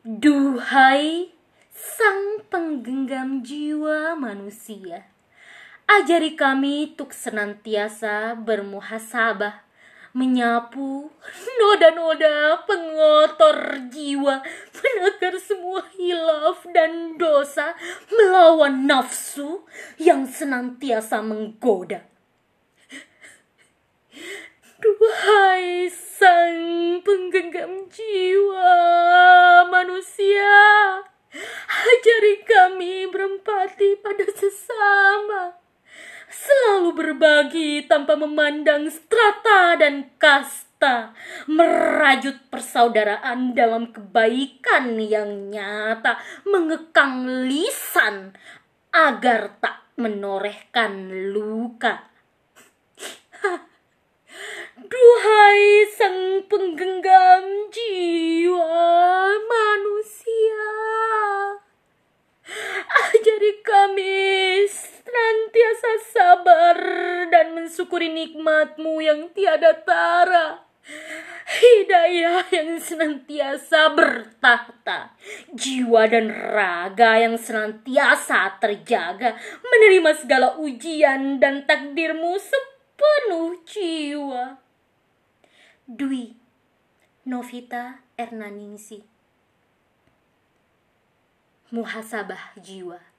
Duhai sang penggenggam jiwa manusia, ajari kami untuk senantiasa bermuhasabah, menyapu noda-noda pengotor jiwa, menakar semua hilaf dan dosa, melawan nafsu yang senantiasa menggoda. Duhai sang penggenggam jiwa berempati pada sesama. Selalu berbagi tanpa memandang strata dan kasta, merajut persaudaraan dalam kebaikan yang nyata, mengekang lisan agar tak menorehkan luka. Duhai sang penggenggam jiwa manusia, ajari kami senantiasa sabar dan mensyukuri nikmatmu yang tiada tara. Hidayah yang senantiasa bertahta, jiwa dan raga yang senantiasa terjaga, menerima segala ujian dan takdirmu sepenuh jiwa. Dwi Novita Ernaningsi Muhasabah jiwa